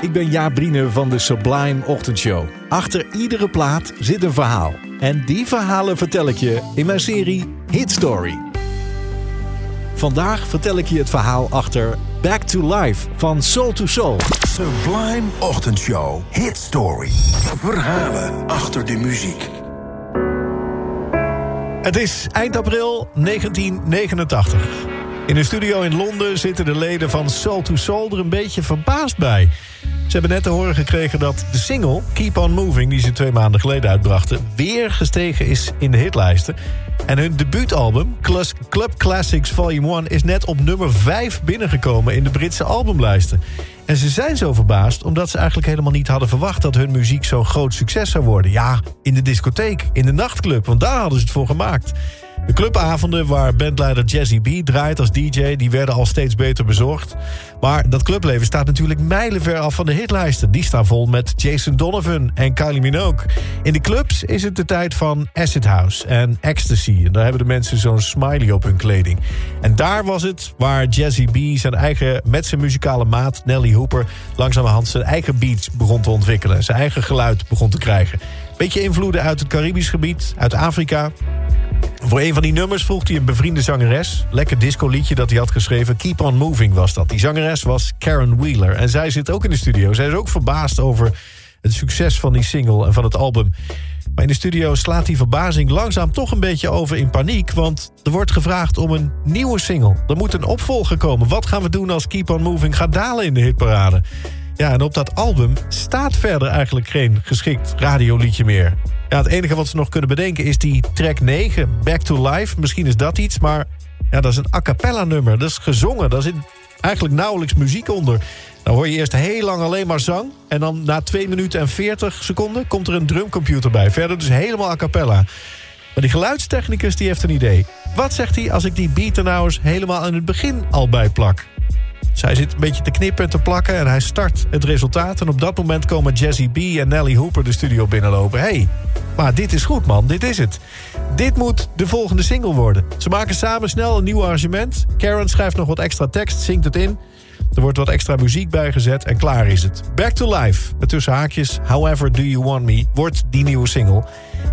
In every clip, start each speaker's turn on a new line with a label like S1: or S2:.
S1: Ik ben Jaap Brine van de Sublime Ochtendshow. Achter iedere plaat zit een verhaal. En die verhalen vertel ik je in mijn serie Hit Story. Vandaag vertel ik je het verhaal achter Back to Life van Soul to Soul.
S2: Sublime Ochtendshow. Hit Story. Verhalen achter de muziek.
S1: Het is eind april 1989. In een studio in Londen zitten de leden van Soul to Soul er een beetje verbaasd bij. Ze hebben net te horen gekregen dat de single Keep On Moving... die ze twee maanden geleden uitbrachten... weer gestegen is in de hitlijsten. En hun debuutalbum, Club Classics Volume 1... is net op nummer 5 binnengekomen in de Britse albumlijsten. En ze zijn zo verbaasd omdat ze eigenlijk helemaal niet hadden verwacht... dat hun muziek zo'n groot succes zou worden. Ja, in de discotheek, in de nachtclub, want daar hadden ze het voor gemaakt. De clubavonden waar bandleider Jazzy B draait als DJ... die werden al steeds beter bezorgd. Maar dat clubleven staat natuurlijk mijlenver af van de hitlijsten. Die staan vol met Jason Donovan en Kylie Minogue. In de clubs is het de tijd van acid house en ecstasy. En daar hebben de mensen zo'n smiley op hun kleding. En daar was het waar Jazzy B zijn eigen, met zijn muzikale maat Nelly Hooper... langzamerhand zijn eigen beats begon te ontwikkelen. Zijn eigen geluid begon te krijgen. Beetje invloeden uit het Caribisch gebied, uit Afrika... Voor een van die nummers vroeg hij een bevriende zangeres. Lekker disco-liedje dat hij had geschreven. Keep on Moving was dat. Die zangeres was Karen Wheeler. En zij zit ook in de studio. Zij is ook verbaasd over het succes van die single en van het album. Maar in de studio slaat die verbazing langzaam toch een beetje over in paniek... want er wordt gevraagd om een nieuwe single. Er moet een opvolger komen. Wat gaan we doen als Keep on Moving gaat dalen in de hitparade? Ja, en op dat album staat verder eigenlijk geen geschikt radioliedje meer. Ja, het enige wat ze nog kunnen bedenken is die track 9, Back to Life. Misschien is dat iets, maar ja, dat is een a cappella nummer. Dat is gezongen, daar zit eigenlijk nauwelijks muziek onder. Dan hoor je eerst heel lang alleen maar zang. En dan na 2 minuten en 40 seconden komt er een drumcomputer bij. Verder dus helemaal a cappella. Maar die geluidstechnicus die heeft een idee. Wat zegt hij als ik die beat er nou eens helemaal aan het begin al bij plak? Zij zit een beetje te knippen en te plakken en hij start het resultaat. En op dat moment komen Jazzy B en Nelly Hooper de studio binnenlopen. hey, maar dit is goed man, dit is het. Dit moet de volgende single worden. Ze maken samen snel een nieuw arrangement. Karen schrijft nog wat extra tekst, zingt het in. Er wordt wat extra muziek bijgezet en klaar is het. Back to Life, met tussen haakjes However Do You Want Me, wordt die nieuwe single.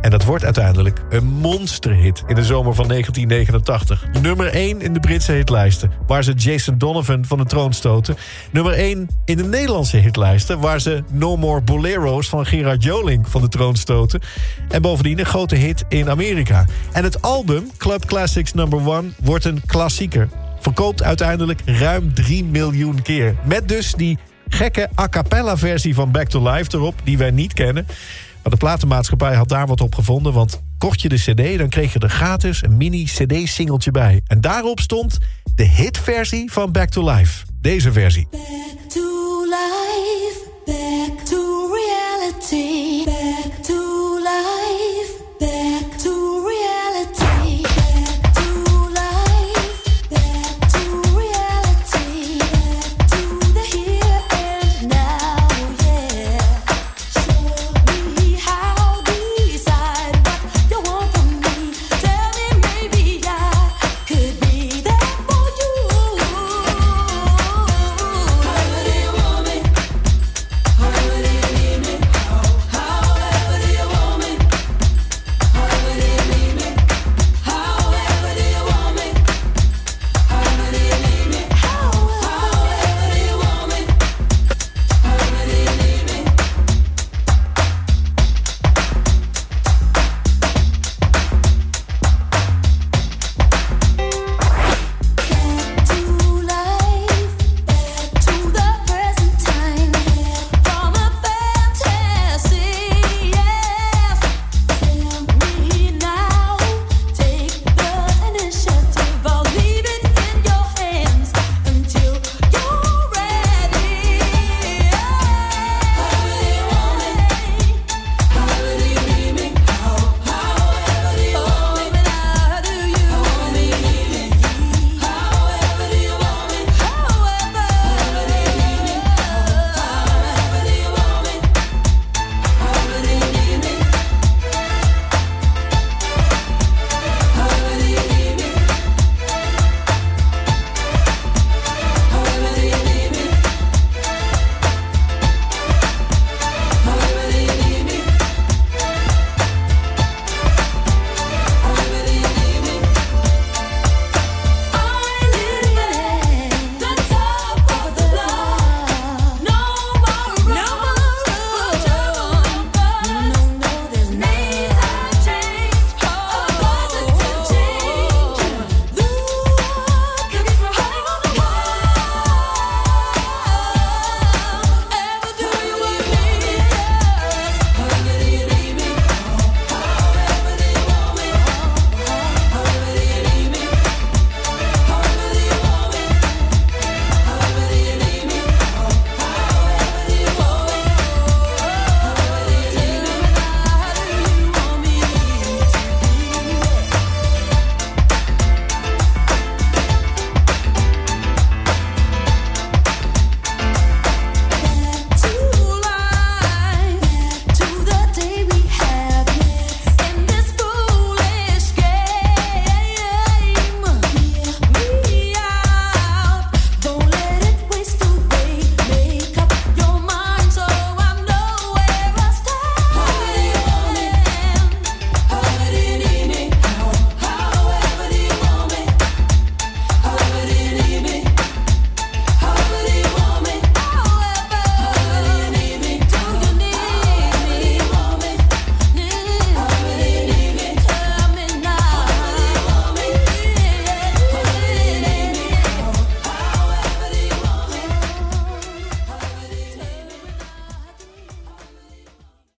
S1: En dat wordt uiteindelijk een monsterhit in de zomer van 1989. Nummer 1 in de Britse hitlijsten, waar ze Jason Donovan van de troon stoten. Nummer 1 in de Nederlandse hitlijsten, waar ze No More Bolero's van Gerard Joling van de troon stoten. En bovendien een grote hit in Amerika. En het album, Club Classics Number 1, wordt een klassieker. Verkoopt uiteindelijk ruim 3 miljoen keer. Met dus die gekke a cappella versie van Back to Life erop, die wij niet kennen. Maar de platenmaatschappij had daar wat op gevonden, want kocht je de cd... dan kreeg je er gratis een mini-cd-singeltje bij. En daarop stond de hitversie van Back to Life. Deze versie.